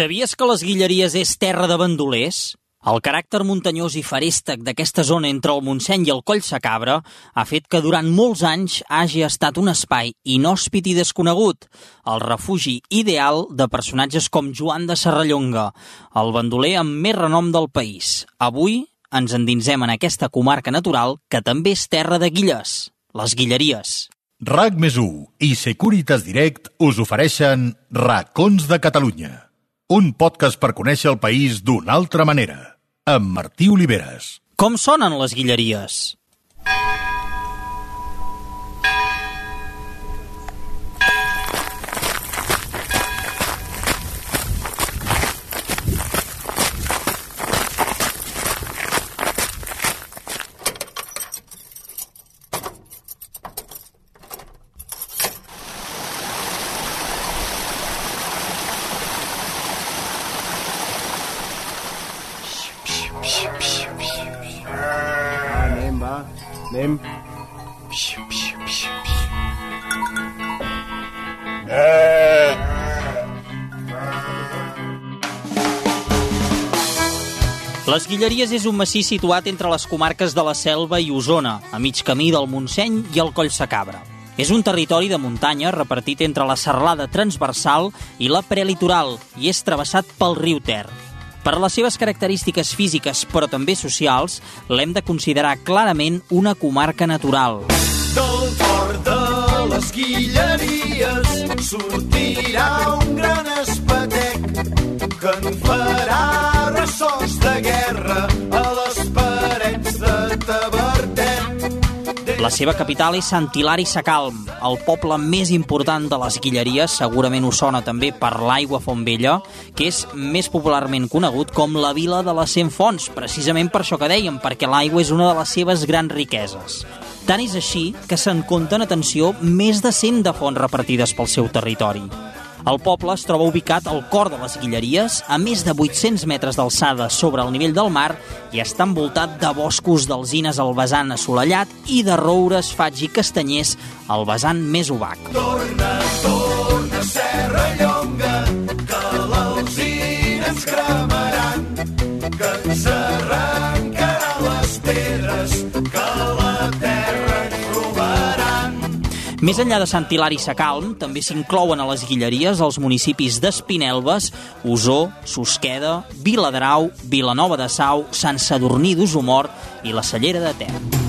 Sabies que les Guilleries és terra de bandolers? El caràcter muntanyós i farèstec d'aquesta zona entre el Montseny i el Coll Sacabra ha fet que durant molts anys hagi estat un espai inhòspit i desconegut, el refugi ideal de personatges com Joan de Serrallonga, el bandoler amb més renom del país. Avui ens endinsem en aquesta comarca natural que també és terra de guilles, les Guilleries. RAC més i Securitas Direct us ofereixen Racons de Catalunya, un podcast per conèixer el país d'una altra manera amb Martí Oliveres. Com sonen les guilleries? Les Guilleries és un massís situat entre les comarques de la Selva i Osona, a mig camí del Montseny i el Coll Sacabra. És un territori de muntanya repartit entre la serralada transversal i la prelitoral i és travessat pel riu Ter. Per les seves característiques físiques, però també socials, l'hem de considerar clarament una comarca natural. Del cor de les Guilleries sortirà que en farà ressorts de guerra a les parets de Tavertet. La seva capital és Sant Hilari Sacalm, el poble més important de les Guilleries, segurament us sona també per l'aigua Fontvella, que és més popularment conegut com la vila de les Cent Fonts, precisament per això que dèiem, perquè l'aigua és una de les seves grans riqueses. Tant és així que se'n compten, atenció, més de 100 de fonts repartides pel seu territori. El poble es troba ubicat al cor de les Guilleries, a més de 800 metres d'alçada sobre el nivell del mar i està envoltat de boscos d'alzines al vessant assolellat i de roures, faig i castanyers al vessant més obac. Torna, torna, Serra Llonga, Més enllà de Sant Hilari Sacalm, també s'inclouen a les Guilleries els municipis d'Espinelves, Osó, Susqueda, Viladrau, Vilanova de Sau, Sant Sadurní d'Osomort i la Cellera de Ter.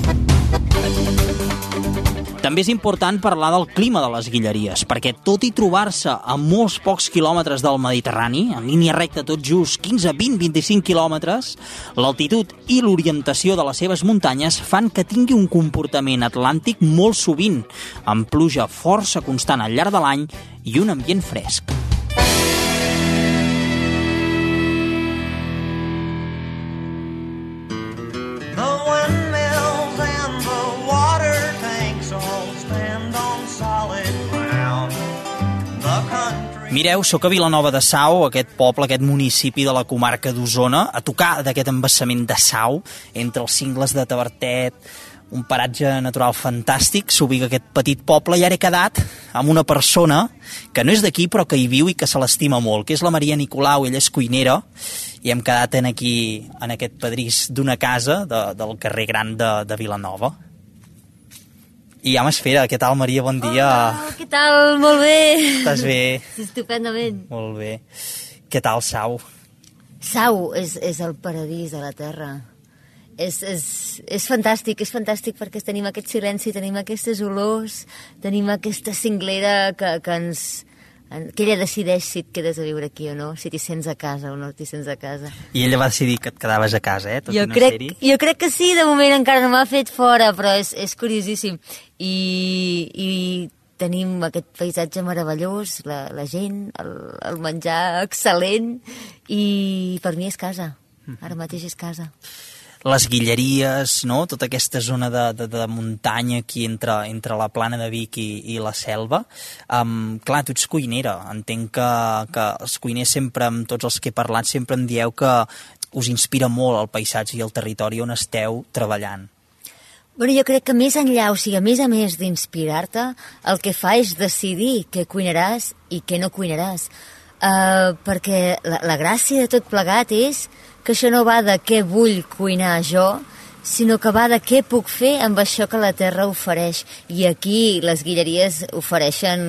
També és important parlar del clima de les Guilleries, perquè tot i trobar-se a molts pocs quilòmetres del Mediterrani, en línia recta tot just 15, 20, 25 quilòmetres, l'altitud i l'orientació de les seves muntanyes fan que tingui un comportament atlàntic molt sovint, amb pluja força constant al llarg de l'any i un ambient fresc. Mireu, sóc a Vilanova de Sau, aquest poble, aquest municipi de la comarca d'Osona, a tocar d'aquest embassament de Sau, entre els cingles de Tavertet, un paratge natural fantàstic, s'ubica aquest petit poble i ara he quedat amb una persona que no és d'aquí però que hi viu i que se l'estima molt, que és la Maria Nicolau, ella és cuinera i hem quedat en aquí, en aquest pedrís d'una casa de, del carrer Gran de, de Vilanova. I ja m'esfera, què tal Maria, bon dia. Hola, què tal? Molt bé. Estàs bé? Estupendament. Molt bé. Què tal, Sau? Sau és, és el paradís de la terra. És, és, és fantàstic, és fantàstic perquè tenim aquest silenci, tenim aquestes olors, tenim aquesta cinglera que, que ens en- que ella decideix si et quedes a viure aquí o no, si t'hi sents a casa o no t'hi sents a casa. I ella va decidir que et quedaves a casa, eh? Tot Jo i no crec, ser-hi. jo crec que sí, de moment encara no m'ha fet fora, però és, és curiosíssim. I, I tenim aquest paisatge meravellós, la, la gent, el, el menjar excel·lent, i per mi és casa. Ara mateix és casa. Les Guilleries, no? Tota aquesta zona de, de, de muntanya aquí entre, entre la plana de Vic i, i la selva. Um, clar, tu ets cuinera. Entenc que, que els cuiners sempre, amb tots els que he parlat, sempre em dieu que us inspira molt el paisatge i el territori on esteu treballant. Bueno, jo crec que més enllà, o sigui, a més a més d'inspirar-te, el que fa és decidir què cuinaràs i què no cuinaràs. Uh, perquè la, la gràcia de tot plegat és que això no va de què vull cuinar jo, sinó que va de què puc fer amb això que la terra ofereix. I aquí les guilleries ofereixen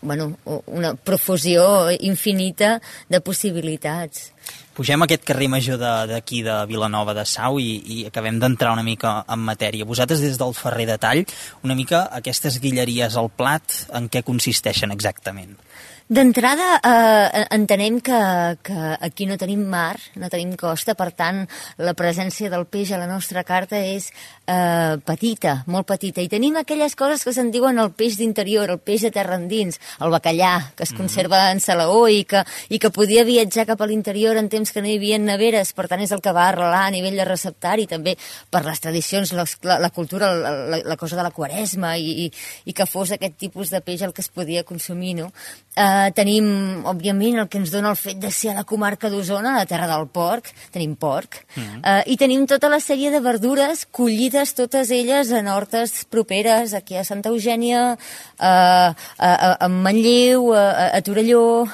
bueno, una profusió infinita de possibilitats. Pugem aquest carrer major d'aquí de, de Vilanova de Sau i, i acabem d'entrar una mica en matèria. Vosaltres des del Ferrer de Tall, una mica aquestes guilleries al plat, en què consisteixen exactament? D'entrada, eh, entenem que, que aquí no tenim mar, no tenim costa, per tant, la presència del peix a la nostra carta és eh, petita, molt petita. I tenim aquelles coses que se'n diuen el peix d'interior, el peix de terra endins, el bacallà, que es mhm. conserva mm -hmm. en salaó i que, i que podia viatjar cap a l'interior en temps que no hi havia neveres, per tant és el que va arrelar a nivell de receptari, també per les tradicions, les, la, la cultura, la, la cosa de la quaresma i, i, i que fos aquest tipus de peix el que es podia consumir, no? Eh, tenim, òbviament, el que ens dona el fet de ser a la comarca d'Osona, la terra del porc, tenim porc, mm -hmm. eh, i tenim tota la sèrie de verdures collides, totes elles en hortes properes, aquí a Santa Eugènia, eh, a, a, a Manlleu, a, a Torelló,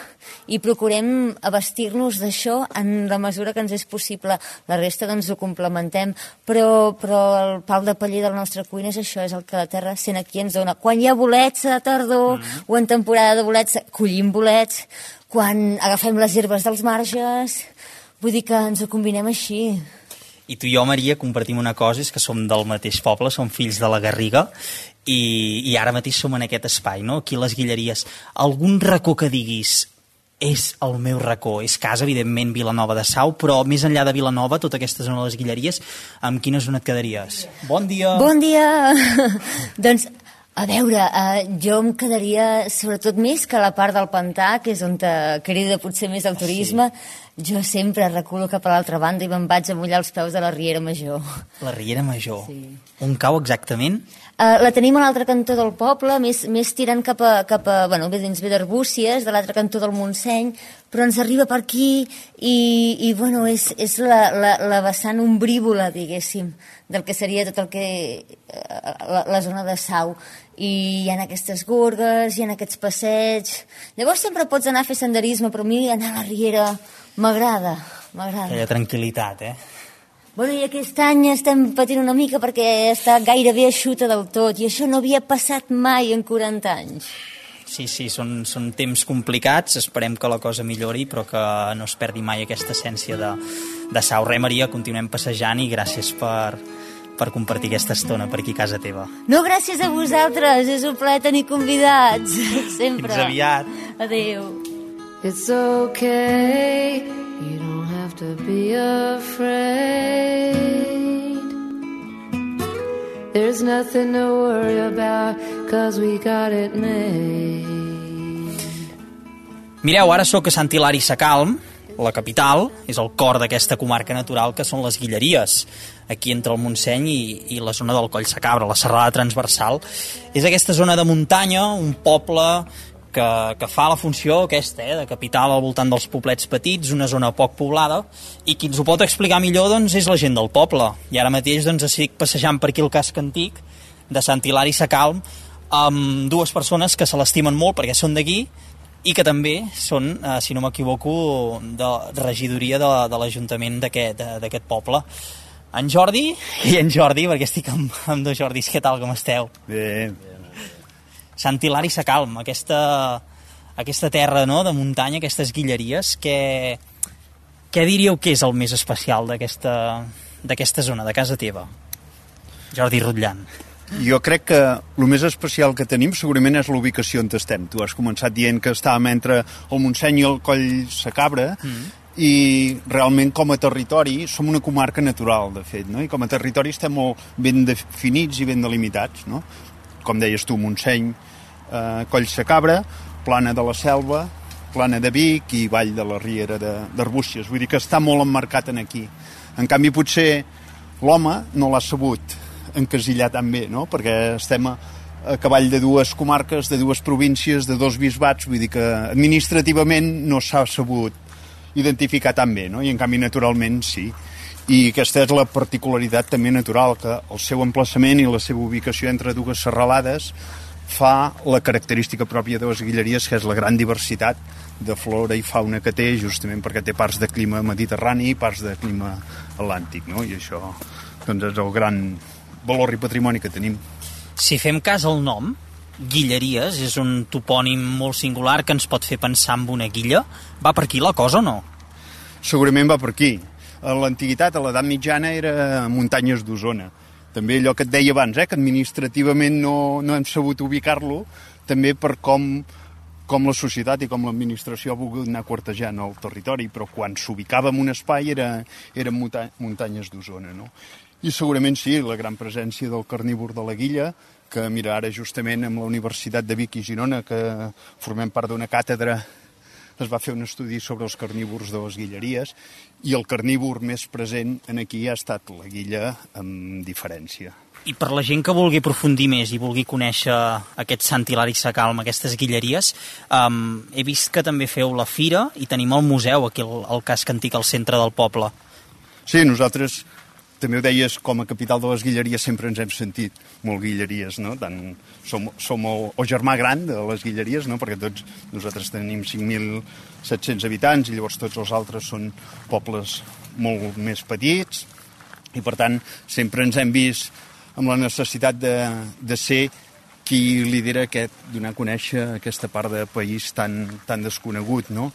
i procurem abastir-nos d'això en la mesura que ens és possible. La resta doncs ho complementem, però, però el pal de paller de la nostra cuina és això, és el que la terra sent aquí ens dona. Quan hi ha bolets a tardor mm -hmm. o en temporada de bolets, collim bolets. Quan agafem les herbes dels marges, vull dir que ens ho combinem així. I tu i jo, Maria, compartim una cosa, és que som del mateix poble, som fills de la Garriga, i, i ara mateix som en aquest espai, no? aquí a les Guilleries. Algun racó que diguis, és el meu racó. És casa, evidentment, Vilanova de Sau, però més enllà de Vilanova, tota aquesta zona de les Guilleries, amb quina zona et quedaries? Bon dia! Bon dia! doncs, a veure, uh, jo em quedaria sobretot més que la part del pantà, que és on te crida potser més el turisme. Sí. Jo sempre reculo cap a l'altra banda i me'n vaig a mullar els peus de la Riera Major. La Riera Major? Sí. On cau exactament? Uh, la tenim a l'altre cantó del poble, més, més tirant cap a, cap a bueno, bé dins bé d'Arbúcies, de l'altre cantó del Montseny, però ens arriba per aquí i, i bueno, és, és la, la, la vessant ombrívola, diguéssim, del que seria tot el que... Uh, la, la zona de Sau. I hi ha aquestes gorgues, hi ha aquests passeigs... Llavors sempre pots anar a fer senderisme, però a mi anar a la Riera m'agrada, m'agrada. Aquella tranquil·litat, eh? Bueno, i aquest any estem patint una mica perquè està gairebé eixuta del tot i això no havia passat mai en 40 anys. Sí, sí, són, són temps complicats, esperem que la cosa millori, però que no es perdi mai aquesta essència de, de sau. Re, Maria, continuem passejant i gràcies per, per compartir aquesta estona per aquí a casa teva. No, gràcies a vosaltres, és un plaer tenir convidats, sempre. Fins aviat. Adéu. It's okay, you don't have to be afraid. There's nothing to worry about, cause we got it made. Mireu, ara sóc a Sant Hilari Sacalm, la capital, és el cor d'aquesta comarca natural que són les Guilleries, aquí entre el Montseny i, i la zona del Coll Sacabra, la serrada transversal. És aquesta zona de muntanya, un poble que, que fa la funció aquesta, eh, de capital al voltant dels poblets petits, una zona poc poblada, i qui ens ho pot explicar millor doncs, és la gent del poble. I ara mateix doncs, estic passejant per aquí el casc antic de Sant Hilari Sacalm amb dues persones que se l'estimen molt perquè són d'aquí i que també són, eh, si no m'equivoco, de regidoria de, de l'Ajuntament d'aquest poble. En Jordi i en Jordi, perquè estic amb, amb dos Jordis. Què tal, com esteu? Bé, Sant Hilari Sacalm, aquesta, aquesta terra no, de muntanya, aquestes guilleries, què, què diríeu que és el més especial d'aquesta zona, de casa teva? Jordi Rutllant. Jo crec que el més especial que tenim segurament és l'ubicació on estem. Tu has començat dient que estàvem entre el Montseny i el Coll Sacabra, mm -hmm. i realment com a territori som una comarca natural, de fet, no? i com a territori estem molt ben definits i ben delimitats. No? Com deies tu, Montseny, eh, Coll Sacabra, Plana de la Selva, Plana de Vic i Vall de la Riera d'Arbúcies. Vull dir que està molt emmarcat en aquí. En canvi, potser l'home no l'ha sabut encasillar tan bé, no? perquè estem a, a cavall de dues comarques, de dues províncies, de dos bisbats, vull dir que administrativament no s'ha sabut identificar tan bé, no? i en canvi naturalment sí. I aquesta és la particularitat també natural, que el seu emplaçament i la seva ubicació entre dues serralades fa la característica pròpia de les Guilleries, que és la gran diversitat de flora i fauna que té, justament perquè té parts de clima mediterrani i parts de clima atlàntic, no? I això doncs, és el gran valor i patrimoni que tenim. Si fem cas al nom, Guilleries és un topònim molt singular que ens pot fer pensar en una guilla. Va per aquí la cosa o no? Segurament va per aquí. A l'antiguitat, a l'edat mitjana, era muntanyes d'Osona. També allò que et deia abans, eh, que administrativament no, no hem sabut ubicar-lo, també per com, com la societat i com l'administració ha volgut anar quartejant el territori, però quan s'ubicava en un espai era, eren muta muntanyes d'Osona. No? I segurament sí, la gran presència del carnívor de la Guilla, que mira, ara justament amb la Universitat de Vic i Girona, que formem part d'una càtedra es va fer un estudi sobre els carnívors de les guilleries i el carnívor més present en aquí ha estat la guilla amb diferència. I per la gent que vulgui aprofundir més i vulgui conèixer aquest Sant Hilari Sacalm, aquestes guilleries, um, he vist que també feu la fira i tenim el museu aquí al, al casc antic al centre del poble. Sí, nosaltres també ho deies, com a capital de les Guilleries sempre ens hem sentit molt Guilleries, no? Tant, som, som el, el germà gran de les Guilleries, no? Perquè tots nosaltres tenim 5.700 habitants i llavors tots els altres són pobles molt més petits i per tant sempre ens hem vist amb la necessitat de, de ser qui lidera aquest, donar a conèixer aquesta part de país tan, tan desconegut, no?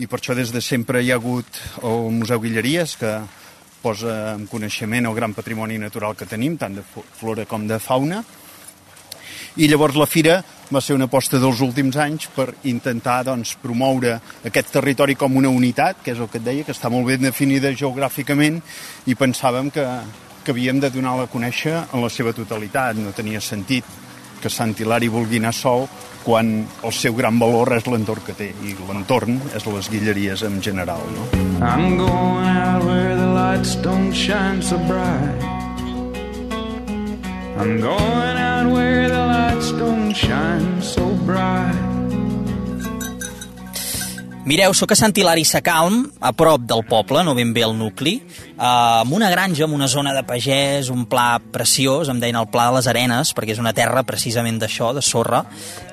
I per això des de sempre hi ha hagut el Museu Guilleries, que posa en coneixement el gran patrimoni natural que tenim, tant de flora com de fauna. I llavors la fira va ser una aposta dels últims anys per intentar doncs, promoure aquest territori com una unitat, que és el que et deia, que està molt ben definida geogràficament, i pensàvem que, que havíem de donar-la a conèixer en la seva totalitat. No tenia sentit que Sant Hilari vulgui anar sol quan el seu gran valor és l'entorn que té, i l'entorn és les guilleries en general. No? I'm going out where the lights don't shine so bright I'm going out where the lights don't shine so bright Mireu, sóc a Sant Hilari Sacalm, a prop del poble, no ben bé al nucli, eh, amb una granja, amb una zona de pagès, un pla preciós, em deien el Pla de les Arenes, perquè és una terra precisament d'això, de sorra,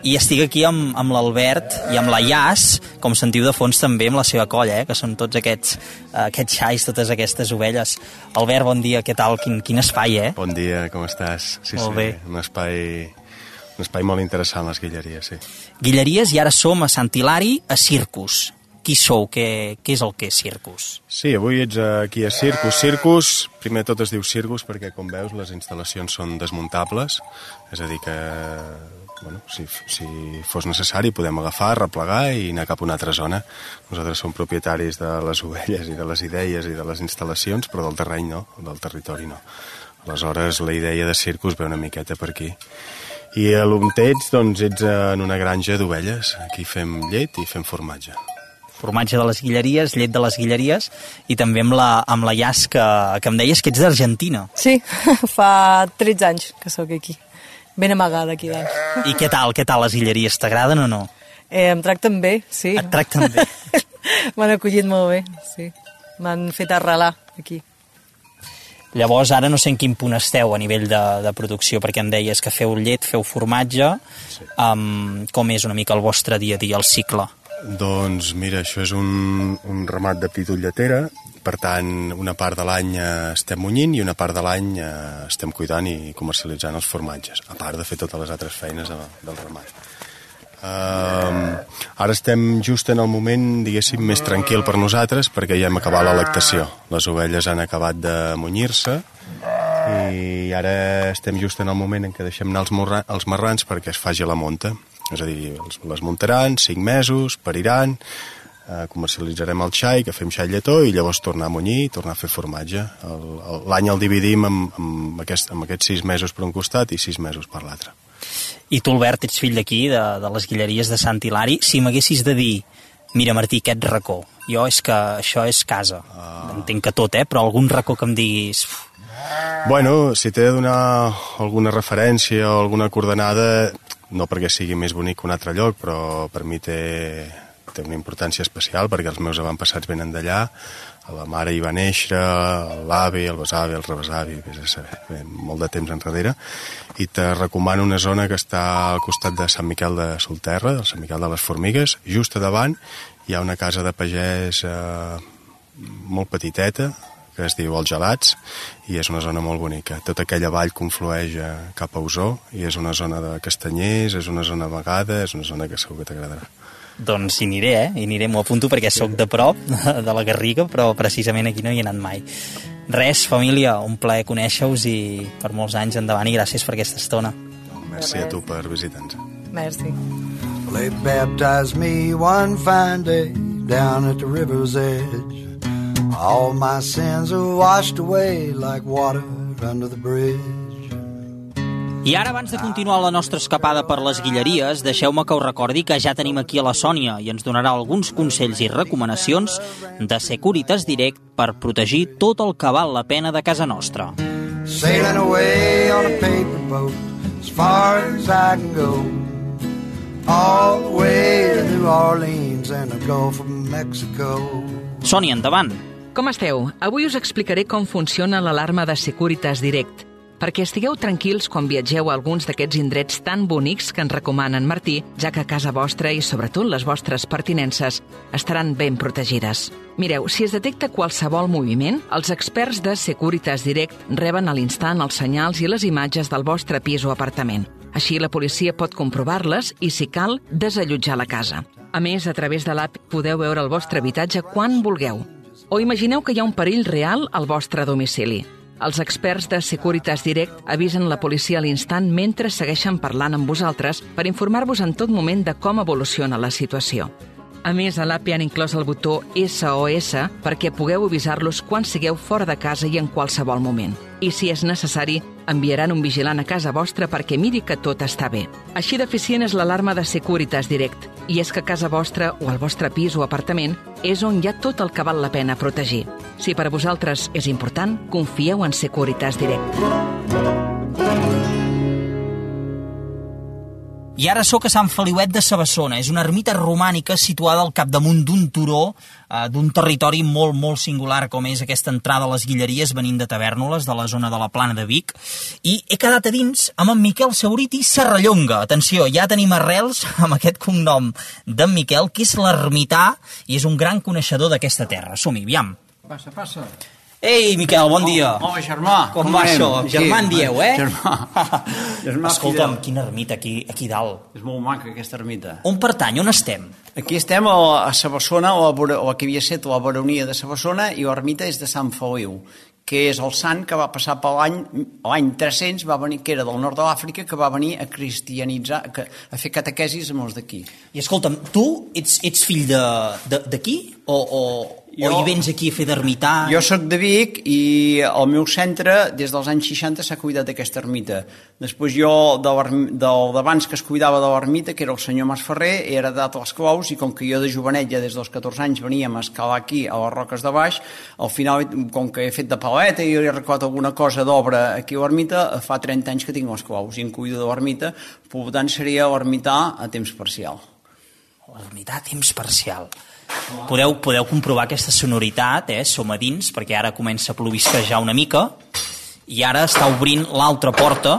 i estic aquí amb, amb l'Albert i amb la Ias, com sentiu de fons també amb la seva colla, eh, que són tots aquests, eh, aquests xais, totes aquestes ovelles. Albert, bon dia, què tal? Quin, quin espai, eh? Bon dia, com estàs? Sí, Molt sí, bé. un espai un espai molt interessant, les Guilleries, sí. Guilleries i ara som a Sant Hilari, a Circus. Qui sou? Què, què és el que és Circus? Sí, avui ets aquí a Circus. Circus, primer tot es diu Circus perquè, com veus, les instal·lacions són desmuntables, és a dir que bueno, si, si fos necessari podem agafar, replegar i anar cap a una altra zona. Nosaltres som propietaris de les ovelles i de les idees i de les instal·lacions, però del terreny no, del territori no. Aleshores, la idea de Circus ve una miqueta per aquí. I a ets, doncs ets en una granja d'ovelles. Aquí fem llet i fem formatge. Formatge de les Guilleries, llet de les Guilleries, i també amb la, amb la Ias, que, que em deies que ets d'Argentina. Sí, fa 13 anys que sóc aquí. Ben amagada aquí dalt. I què tal, què tal les Guilleries? T'agraden o no? Eh, em tracten bé, sí. Et tracten bé? M'han acollit molt bé, sí. M'han fet arrelar aquí. Llavors, ara no sé en quin punt esteu a nivell de, de producció, perquè em deies que feu llet, feu formatge. Sí. Um, com és una mica el vostre dia a dia, el cicle? Doncs mira, això és un, un ramat de pitulletera, per tant, una part de l'any eh, estem munyint i una part de l'any eh, estem cuidant i comercialitzant els formatges, a part de fer totes les altres feines de, del ramat. Uh, ara estem just en el moment, diguéssim, més tranquil per nosaltres perquè ja hem acabat la lactació. Les ovelles han acabat de munyir-se i ara estem just en el moment en què deixem anar els, morra, els marrans perquè es faci la monta. És a dir, els, les muntaran, 5 mesos, pariran, eh, comercialitzarem el xai, que fem xai lletó, i llavors tornar a munyir i tornar a fer formatge. El- el- L'any el dividim amb, amb, aquest, amb aquests 6 mesos per un costat i 6 mesos per l'altre. I tu, Albert, ets fill d'aquí, de, de les Guilleries de Sant Hilari. Si m'haguessis de dir, mira, Martí, aquest racó, jo és que això és casa. Ah. Entenc que tot, eh? Però algun racó que em diguis... "Uf, Bueno, si t'he de donar alguna referència o alguna coordenada, no perquè sigui més bonic que un altre lloc, però per mi té, té una importància especial perquè els meus avantpassats venen d'allà, la mare hi va néixer, l'avi, el besavi, el rebesavi, vés a saber, molt de temps enrere, i te recomano una zona que està al costat de Sant Miquel de Solterra, del Sant Miquel de les Formigues, just a davant hi ha una casa de pagès eh, molt petiteta, que es diu Els Gelats, i és una zona molt bonica. Tota aquella vall conflueix eh, cap a Osó, i és una zona de castanyers, és una zona vegada, és una zona que segur que t'agradarà. Doncs hi aniré, eh? Hi aniré, m'ho apunto perquè sóc de prop de la Garriga, però precisament aquí no hi he anat mai. Res, família, un plaer conèixer-us i per molts anys endavant i gràcies per aquesta estona. Merci a tu per visitar-nos. Merci. They baptized me one fine day down at the river's edge. All my sins are washed away like water under the bridge. I ara, abans de continuar la nostra escapada per les Guilleries, deixeu-me que us recordi que ja tenim aquí a la Sònia i ens donarà alguns consells i recomanacions de Securitas Direct per protegir tot el que val la pena de casa nostra. Sailing away on a paper boat as far as I can go. All the way to New Orleans and the Gulf of Mexico. Sònia, endavant! Com esteu? Avui us explicaré com funciona l'alarma de Securitas Direct, perquè estigueu tranquils quan viatgeu a alguns d'aquests indrets tan bonics que ens recomana en Martí, ja que casa vostra i sobretot les vostres pertinences estaran ben protegides. Mireu, si es detecta qualsevol moviment, els experts de Securitas Direct reben a l'instant els senyals i les imatges del vostre pis o apartament. Així la policia pot comprovar-les i, si cal, desallotjar la casa. A més, a través de l'app podeu veure el vostre habitatge quan vulgueu. O imagineu que hi ha un perill real al vostre domicili. Els experts de Securitas Direct avisen la policia a l'instant mentre segueixen parlant amb vosaltres per informar-vos en tot moment de com evoluciona la situació. A més, a l'app hi han inclòs el botó SOS perquè pugueu avisar-los quan sigueu fora de casa i en qualsevol moment. I si és necessari, enviaran un vigilant a casa vostra perquè miri que tot està bé. Així d'eficient és l'alarma de Securitas Direct. I és que casa vostra o el vostre pis o apartament és on hi ha tot el que val la pena protegir. Si per a vosaltres és important, confieu en Securitas Direct. I ara sóc a Sant Feliuet de Sabassona. És una ermita romànica situada al capdamunt d'un turó eh, d'un territori molt, molt singular com és aquesta entrada a les Guilleries venint de Tavernoles, de la zona de la Plana de Vic. I he quedat a dins amb en Miquel Sauriti Serrallonga. Atenció, ja tenim arrels amb aquest cognom d'en Miquel, que és l'ermità i és un gran coneixedor d'aquesta terra. Som-hi, aviam. Passa, passa. Ei, Miquel, bon dia. Home, germà. Com va anem? això? Germà en dieu, eh? Germà. Germà Escolta'm, quina ermita aquí, aquí dalt. És molt maca, aquesta ermita. On pertany? On estem? Aquí estem a, a Sabassona, o a, o a que havia estat la baronia de Sabassona, i l'ermita és de Sant Feliu, que és el sant que va passar per l'any l'any 300, va venir, que era del nord de l'Àfrica, que va venir a cristianitzar, que, a fer catequesis amb els d'aquí. I escolta'm, tu ets, ets fill de- de- d'aquí? O, o, Jo- o hi vens aquí a fer d'ermità? Jo sóc de Vic i el meu centre, des dels anys 60, s'ha cuidat d'aquesta ermita. Després jo, de l'erm- del d'abans que es cuidava de l'ermita, que era el senyor Mas Ferrer, he heredat els claus i com que jo de jovenet, ja des dels 14 anys, veníem a escalar aquí, a les roques de baix, al final, com que he fet de paleta i he recordat alguna cosa d'obra aquí a l'ermita, fa 30 anys que tinc els claus i em cuido de l'ermita, per tant seria l'ermità a temps parcial. L'ermità a temps parcial. Podeu, podeu comprovar aquesta sonoritat, eh? som a dins, perquè ara comença a plovisquejar una mica, i ara està obrint l'altra porta,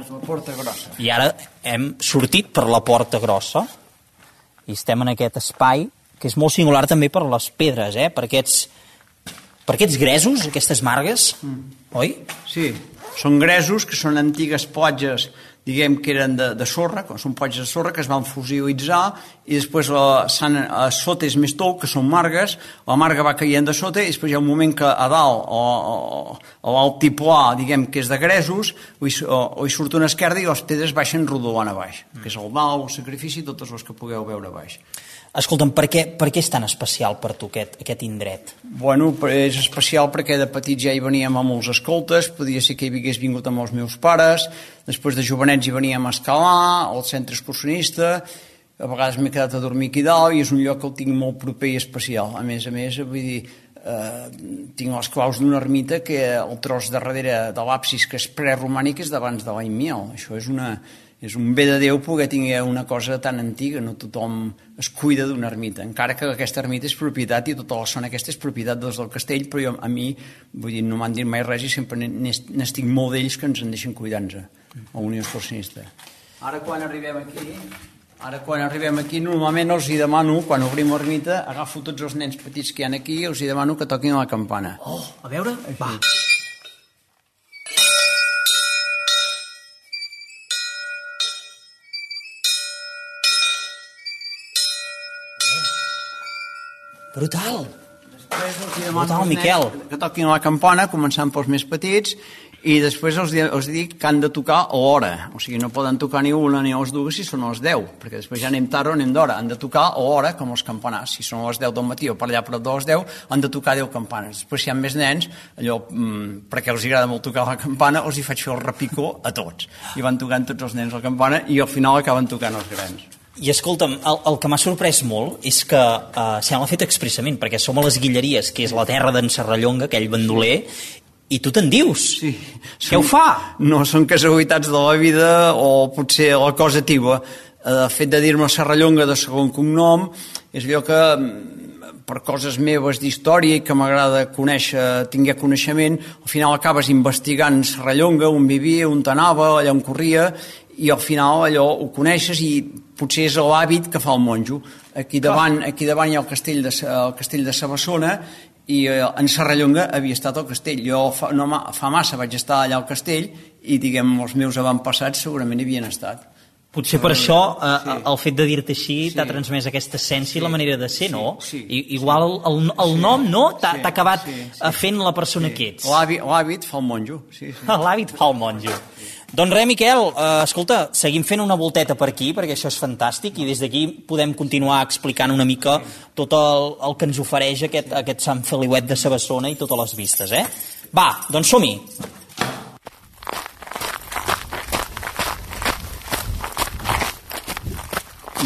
És la porta grossa. i ara hem sortit per la porta grossa, i estem en aquest espai, que és molt singular també per les pedres, eh? per, aquests, per aquests gresos, aquestes margues, mm. oi? Sí, són gresos, que són antigues platges, diguem que eren de, de sorra, que són platges de sorra que es van fosilitzar i després la, s'han- a sota és més tou, que són margues, la marga va caient de sota i després hi ha un moment que a dalt, o, o, o l'altiplà, diguem que és de gresos, o hi, o, o hi surt una esquerda i les pedres baixen rodolant a baix, que és el mal, el sacrifici, totes les que pugueu veure a baix. Escolta'm, per què, per què és tan especial per tu aquest, aquest indret? Bueno, és especial perquè de petits ja hi veníem amb els escoltes, podia ser que hi hagués vingut amb els meus pares, després de jovenets hi veníem a escalar, al centre excursionista, a vegades m'he quedat a dormir aquí dalt i és un lloc que el tinc molt proper i especial. A més a més, vull dir, eh, tinc les claus d'una ermita que el tros de darrere de l'absis, que és preromànic, és d'abans de l'any 1000. Això és una, és un bé de Déu poder tenir una cosa tan antiga, no tothom es cuida d'una ermita, encara que aquesta ermita és propietat i tota la zona aquesta és propietat dels del castell, però jo, a mi, vull dir, no m'han dit mai res i sempre n'estic molt d'ells que ens en deixen cuidar-nos a Unió Excursionista. Ara quan arribem aquí, Ara, quan arribem aquí, normalment els hi demano, quan obrim l'ermita, agafo tots els nens petits que hi ha aquí i els hi demano que toquin la campana. Oh, a veure, va. Brutal! Després els demano Brutal, Miquel. que toquin la campana, començant pels més petits, i després els, els dic que han de tocar a l'hora, o sigui, no poden tocar ni una ni les dues si són a les 10, perquè després ja anem tard o anem d'hora, han de tocar a l'hora com els campanars, si són a les 10 del matí o per allà a les 10, han de tocar 10 campanes. Després si hi ha més nens, allò, mmm, perquè els agrada molt tocar la campana, els hi faig fer el repicó a tots, i van tocant tots els nens la campana i al final acaben tocant els grans. I escolta'm, el, el que m'ha sorprès molt és que eh, se l'ha fet expressament, perquè som a les Guilleries, que és la terra d'en Serrallonga, aquell bandoler, i tu te'n dius. Sí. Què ho fa? No són casualitats de la vida o potser la cosa tiba. El fet de dir-me Serrallonga de segon cognom és allò que per coses meves d'història i que m'agrada conèixer, tinguer coneixement, al final acabes investigant Serrallonga, on vivia, on t'anava, allà on corria, i al final allò ho coneixes i potser és l'hàbit que fa el monjo. Aquí davant, aquí davant hi ha el castell de, el castell de Sabassona i eh, en Serrallonga havia estat al castell. Jo fa, no, fa massa vaig estar allà al castell i, diguem, els meus avantpassats segurament hi havien estat. Potser per això eh, sí. el fet de dir-te així sí. t'ha transmès aquesta essència sí. i la manera de ser, no? Sí. I, igual el, el sí. nom, no? T'ha sí. acabat sí. Sí. fent la persona sí. que ets. L'hàbit fa el monjo. Sí, sí. L'hàbit fa el monjo. Doncs res, Miquel, eh, escolta, seguim fent una volteta per aquí, perquè això és fantàstic, i des d'aquí podem continuar explicant una mica tot el, el que ens ofereix aquest, aquest Sant Feliuet de Sabassona i totes les vistes, eh? Va, doncs som-hi!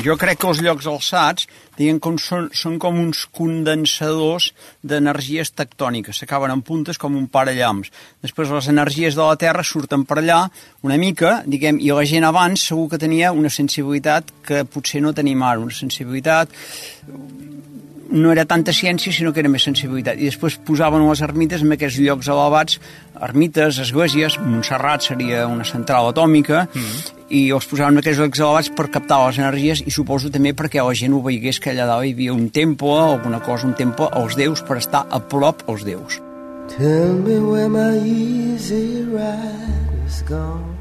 Jo crec que els llocs alçats diguem com són, són com uns condensadors d'energies tectòniques, s'acaben en puntes com un parallamps. Després les energies de la Terra surten per allà una mica, diguem, i la gent abans segur que tenia una sensibilitat que potser no tenim ara, una sensibilitat no era tanta ciència, sinó que era més sensibilitat. I després posaven les ermites en aquests llocs elevats, ermites, esglésies, Montserrat seria una central atòmica, mm -hmm i els posaven aquests llocs elevats per captar les energies i suposo també perquè la gent ho veigués que allà dalt hi havia un temple o alguna cosa, un temple als déus per estar a prop als déus. Tell me where my easy ride is gone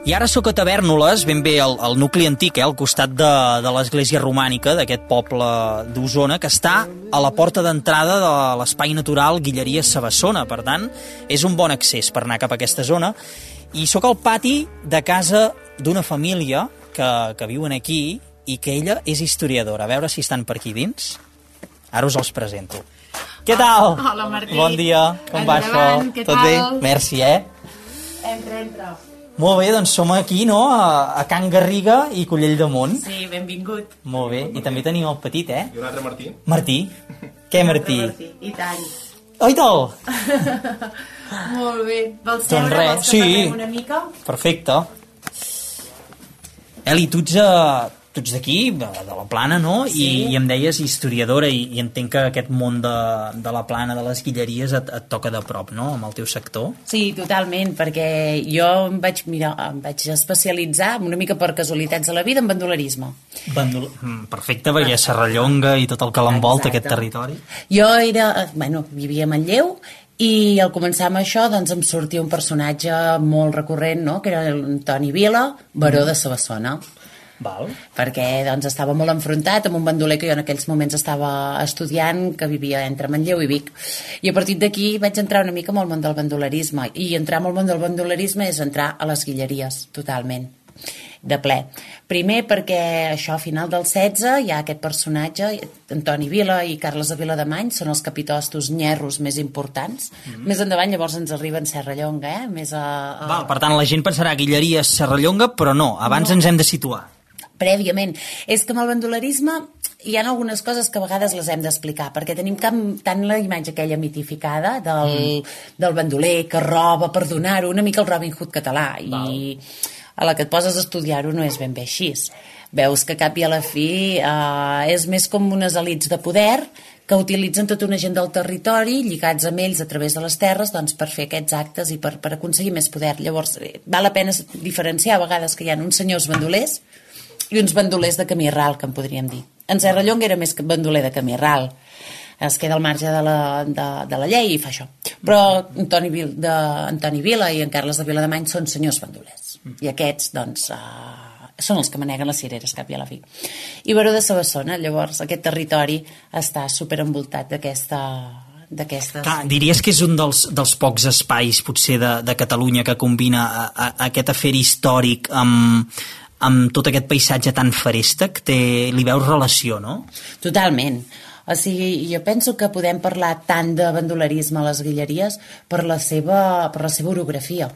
I ara sóc a Tavernoles, ben bé al, al nucli antic, eh, al costat de, de l'església romànica d'aquest poble d'Osona, que està a la porta d'entrada de l'espai natural Guilleria Sabassona. Per tant, és un bon accés per anar cap a aquesta zona. I sóc al pati de casa d'una família que, que viuen aquí i que ella és historiadora. A veure si estan per aquí dins. Ara us els presento. Què tal? Hola, Martí. Bon dia. Com va això? Tot bé? Merci, eh? Entra, entra. Molt bé, doncs som aquí, no?, a, a Can Garriga i Collell de Mont. Sí, benvingut. Molt bé, i també tenim el petit, eh? I un altre Martí. Martí. Què, Martí? Martí? I tant. Oi, tal? Molt bé. Vols seure? Doncs res, Vols que sí. una mica? Perfecte. Eli, tu ets, uh, tu ets d'aquí, de la Plana, no? Sí. I, I em deies historiadora i, i entenc que aquest món de, de la Plana, de les Guilleries, et, et toca de prop, no?, amb el teu sector. Sí, totalment, perquè jo em vaig, mira, em vaig especialitzar una mica per casualitats de la vida en bandolerisme. Bandol... Mm, Perfecte, perquè Serrallonga i tot el que l'envolta, aquest territori. Jo era, eh, bueno, vivia a Manlleu i al començar amb això doncs em sortia un personatge molt recurrent, no?, que era el Toni Vila, baró de Sabassona. Val. perquè doncs, estava molt enfrontat amb un bandoler que jo en aquells moments estava estudiant, que vivia entre Manlleu i Vic. I a partir d'aquí vaig entrar una mica en el món del bandolerisme. I entrar en el món del bandolerisme és entrar a les guilleries, totalment de ple. Primer perquè això a final del 16 hi ha aquest personatge, Antoni Vila i Carles de Vilademany, són els capitostos nyerros més importants. Mm -hmm. Més endavant llavors ens arriba en Serrallonga, eh? Més a, a... Val, per tant, la gent pensarà Guilleries Serrallonga, però no, abans No. ens hem de situar. Prèviament. És que amb el bandolerisme hi ha algunes coses que a vegades les hem d'explicar, perquè tenim tant la imatge aquella mitificada del, mm. del bandoler que roba per donar-ho, una mica el Robin Hood català, Val. i a la que et poses a estudiar-ho no és ben bé així. Veus que cap i a la fi eh, és més com unes elites de poder que utilitzen tota una gent del territori lligats amb ells a través de les terres doncs, per fer aquests actes i per, per aconseguir més poder. Llavors, eh, val la pena diferenciar a vegades que hi ha uns senyors bandolers i uns bandolers de camí ral, que en podríem dir. En Serra Llonga era més bandoler de camí ral, es queda al marge de la, de, de la llei i fa això. Però Antoni, Vil, de, Antoni Vila i en Carles de Vilademany són senyors bandolers. I aquests, doncs, uh, són els que maneguen les cireres cap i a la fi. I Baró de Sabassona, llavors, aquest territori està superenvoltat d'aquesta d'aquestes... diries que és un dels, dels pocs espais, potser, de, de Catalunya que combina a, a, aquest afer històric amb, amb tot aquest paisatge tan feréstec, té, li veus relació, no? Totalment. O sigui, jo penso que podem parlar tant de bandolerisme a les Guilleries per la seva, per la seva orografia.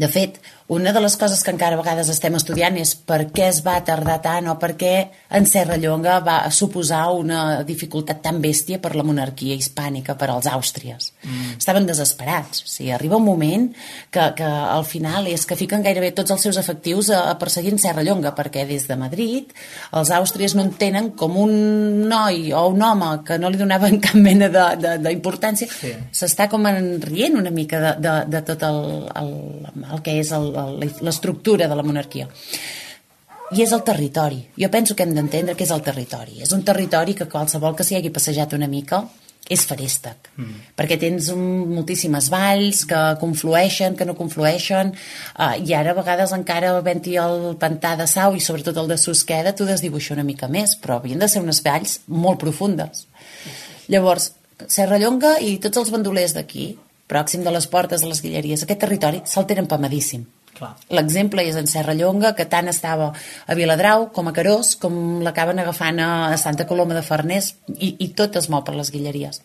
De fet, una de les coses que encara a vegades estem estudiant és per què es va tardar tant o per què en Serrallonga va suposar una dificultat tan bèstia per la monarquia hispànica, per als àustries. Mm. Estaven desesperats. O sigui, arriba un moment que, que al final és que fiquen gairebé tots els seus efectius a, a perseguir en Serrallonga, perquè des de Madrid els àustries no entenen com un noi o un home que no li donaven cap mena d'importància s'està sí. com rient una mica de, de, de tot el, el, el que és el, l'estructura de la monarquia i és el territori. Jo penso que hem d'entendre que és el territori. És un territori que qualsevol que s'hi hagi passejat una mica és feréstec, mm. perquè tens un, moltíssimes valls que conflueixen, que no conflueixen, uh, i ara a vegades encara havent-hi el pantà de Sau i sobretot el de Susqueda, tu desdibuixa una mica més, però havien de ser unes valls molt profundes. Llavors, Serrallonga i tots els bandolers d'aquí, pròxim de les portes de les Guilleries, aquest territori se'l tenen pamadíssim L'exemple és en Serra Llonga, que tant estava a Viladrau com a Carós, com l'acaben agafant a Santa Coloma de Farners, i, i tot es mou per les Guilleries.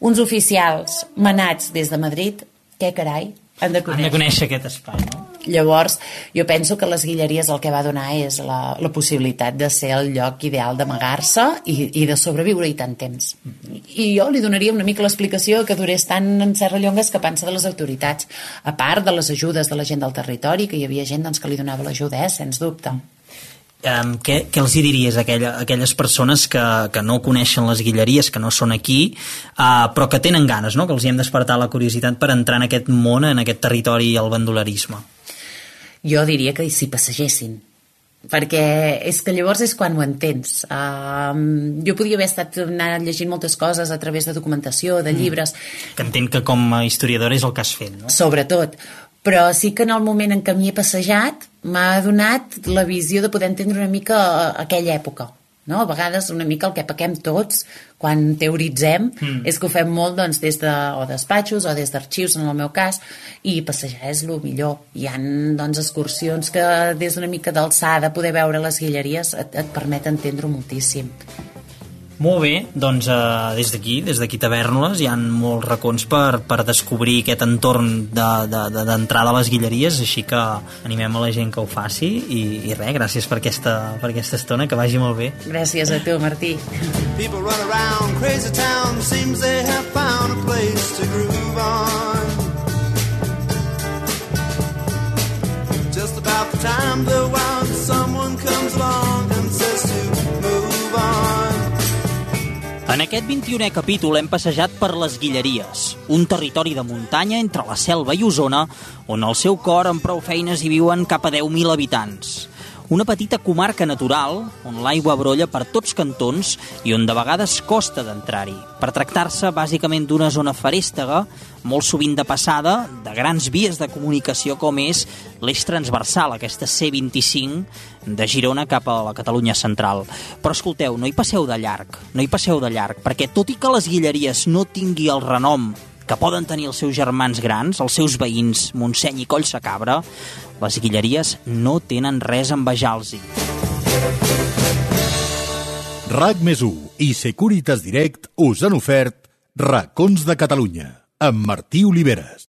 Uns oficials manats des de Madrid, què carai, han de conèixer, han de conèixer aquest espai, no? Llavors, jo penso que les Guilleries el que va donar és la, la possibilitat de ser el lloc ideal d'amagar-se i, i de sobreviure-hi tant temps. I jo li donaria una mica l'explicació que durés tant en Serra Llonga escapant-se de les autoritats, a part de les ajudes de la gent del territori, que hi havia gent doncs, que li donava l'ajuda, eh, sens dubte. Um, què, què els hi diries a, aquella, a aquelles persones que, que no coneixen les guilleries, que no són aquí, uh, però que tenen ganes, no? que els hi hem despertat la curiositat per entrar en aquest món, en aquest territori i el bandolerisme? Jo diria que s'hi passegessin perquè és que llavors és quan ho entens. Uh, jo podia haver estat anant llegint moltes coses a través de documentació, de mm. llibres... Mm. Que entenc que com a historiador és el que has fet, no? Sobretot. Però sí que en el moment en què m'hi he passejat m'ha donat la visió de poder entendre una mica aquella època no? A vegades una mica el que pequem tots quan teoritzem mm. és que ho fem molt doncs, des de o despatxos o des d'arxius en el meu cas i passejar és el millor. Hi han doncs, excursions que des d'una mica d'alçada poder veure les guilleries et, et permet entendre moltíssim. Molt bé, doncs eh, des d'aquí, des d'aquí Tavernoles, hi ha molts racons per, per descobrir aquest entorn d'entrada de, de, de a les guilleries, així que animem a la gent que ho faci i, i res, gràcies per aquesta, per aquesta estona, que vagi molt bé. Gràcies a tu, Martí. People run around crazy town, seems they have found a place to groove on. Just about the time the wild aquest 21è capítol hem passejat per les Guilleries, un territori de muntanya entre la selva i Osona, on el seu cor amb prou feines hi viuen cap a 10.000 habitants una petita comarca natural on l'aigua brolla per tots cantons i on de vegades costa d'entrar-hi, per tractar-se bàsicament d'una zona farèstega, molt sovint de passada, de grans vies de comunicació com és l'eix transversal, aquesta C25 de Girona cap a la Catalunya central. Però escolteu, no hi passeu de llarg, no hi passeu de llarg, perquè tot i que les Guilleries no tingui el renom que poden tenir els seus germans grans, els seus veïns, Montseny i Collsacabra, les guilleries no tenen res a envejar-los-hi. RAC més i Securitas Direct us han ofert Racons de Catalunya amb Martí Oliveres.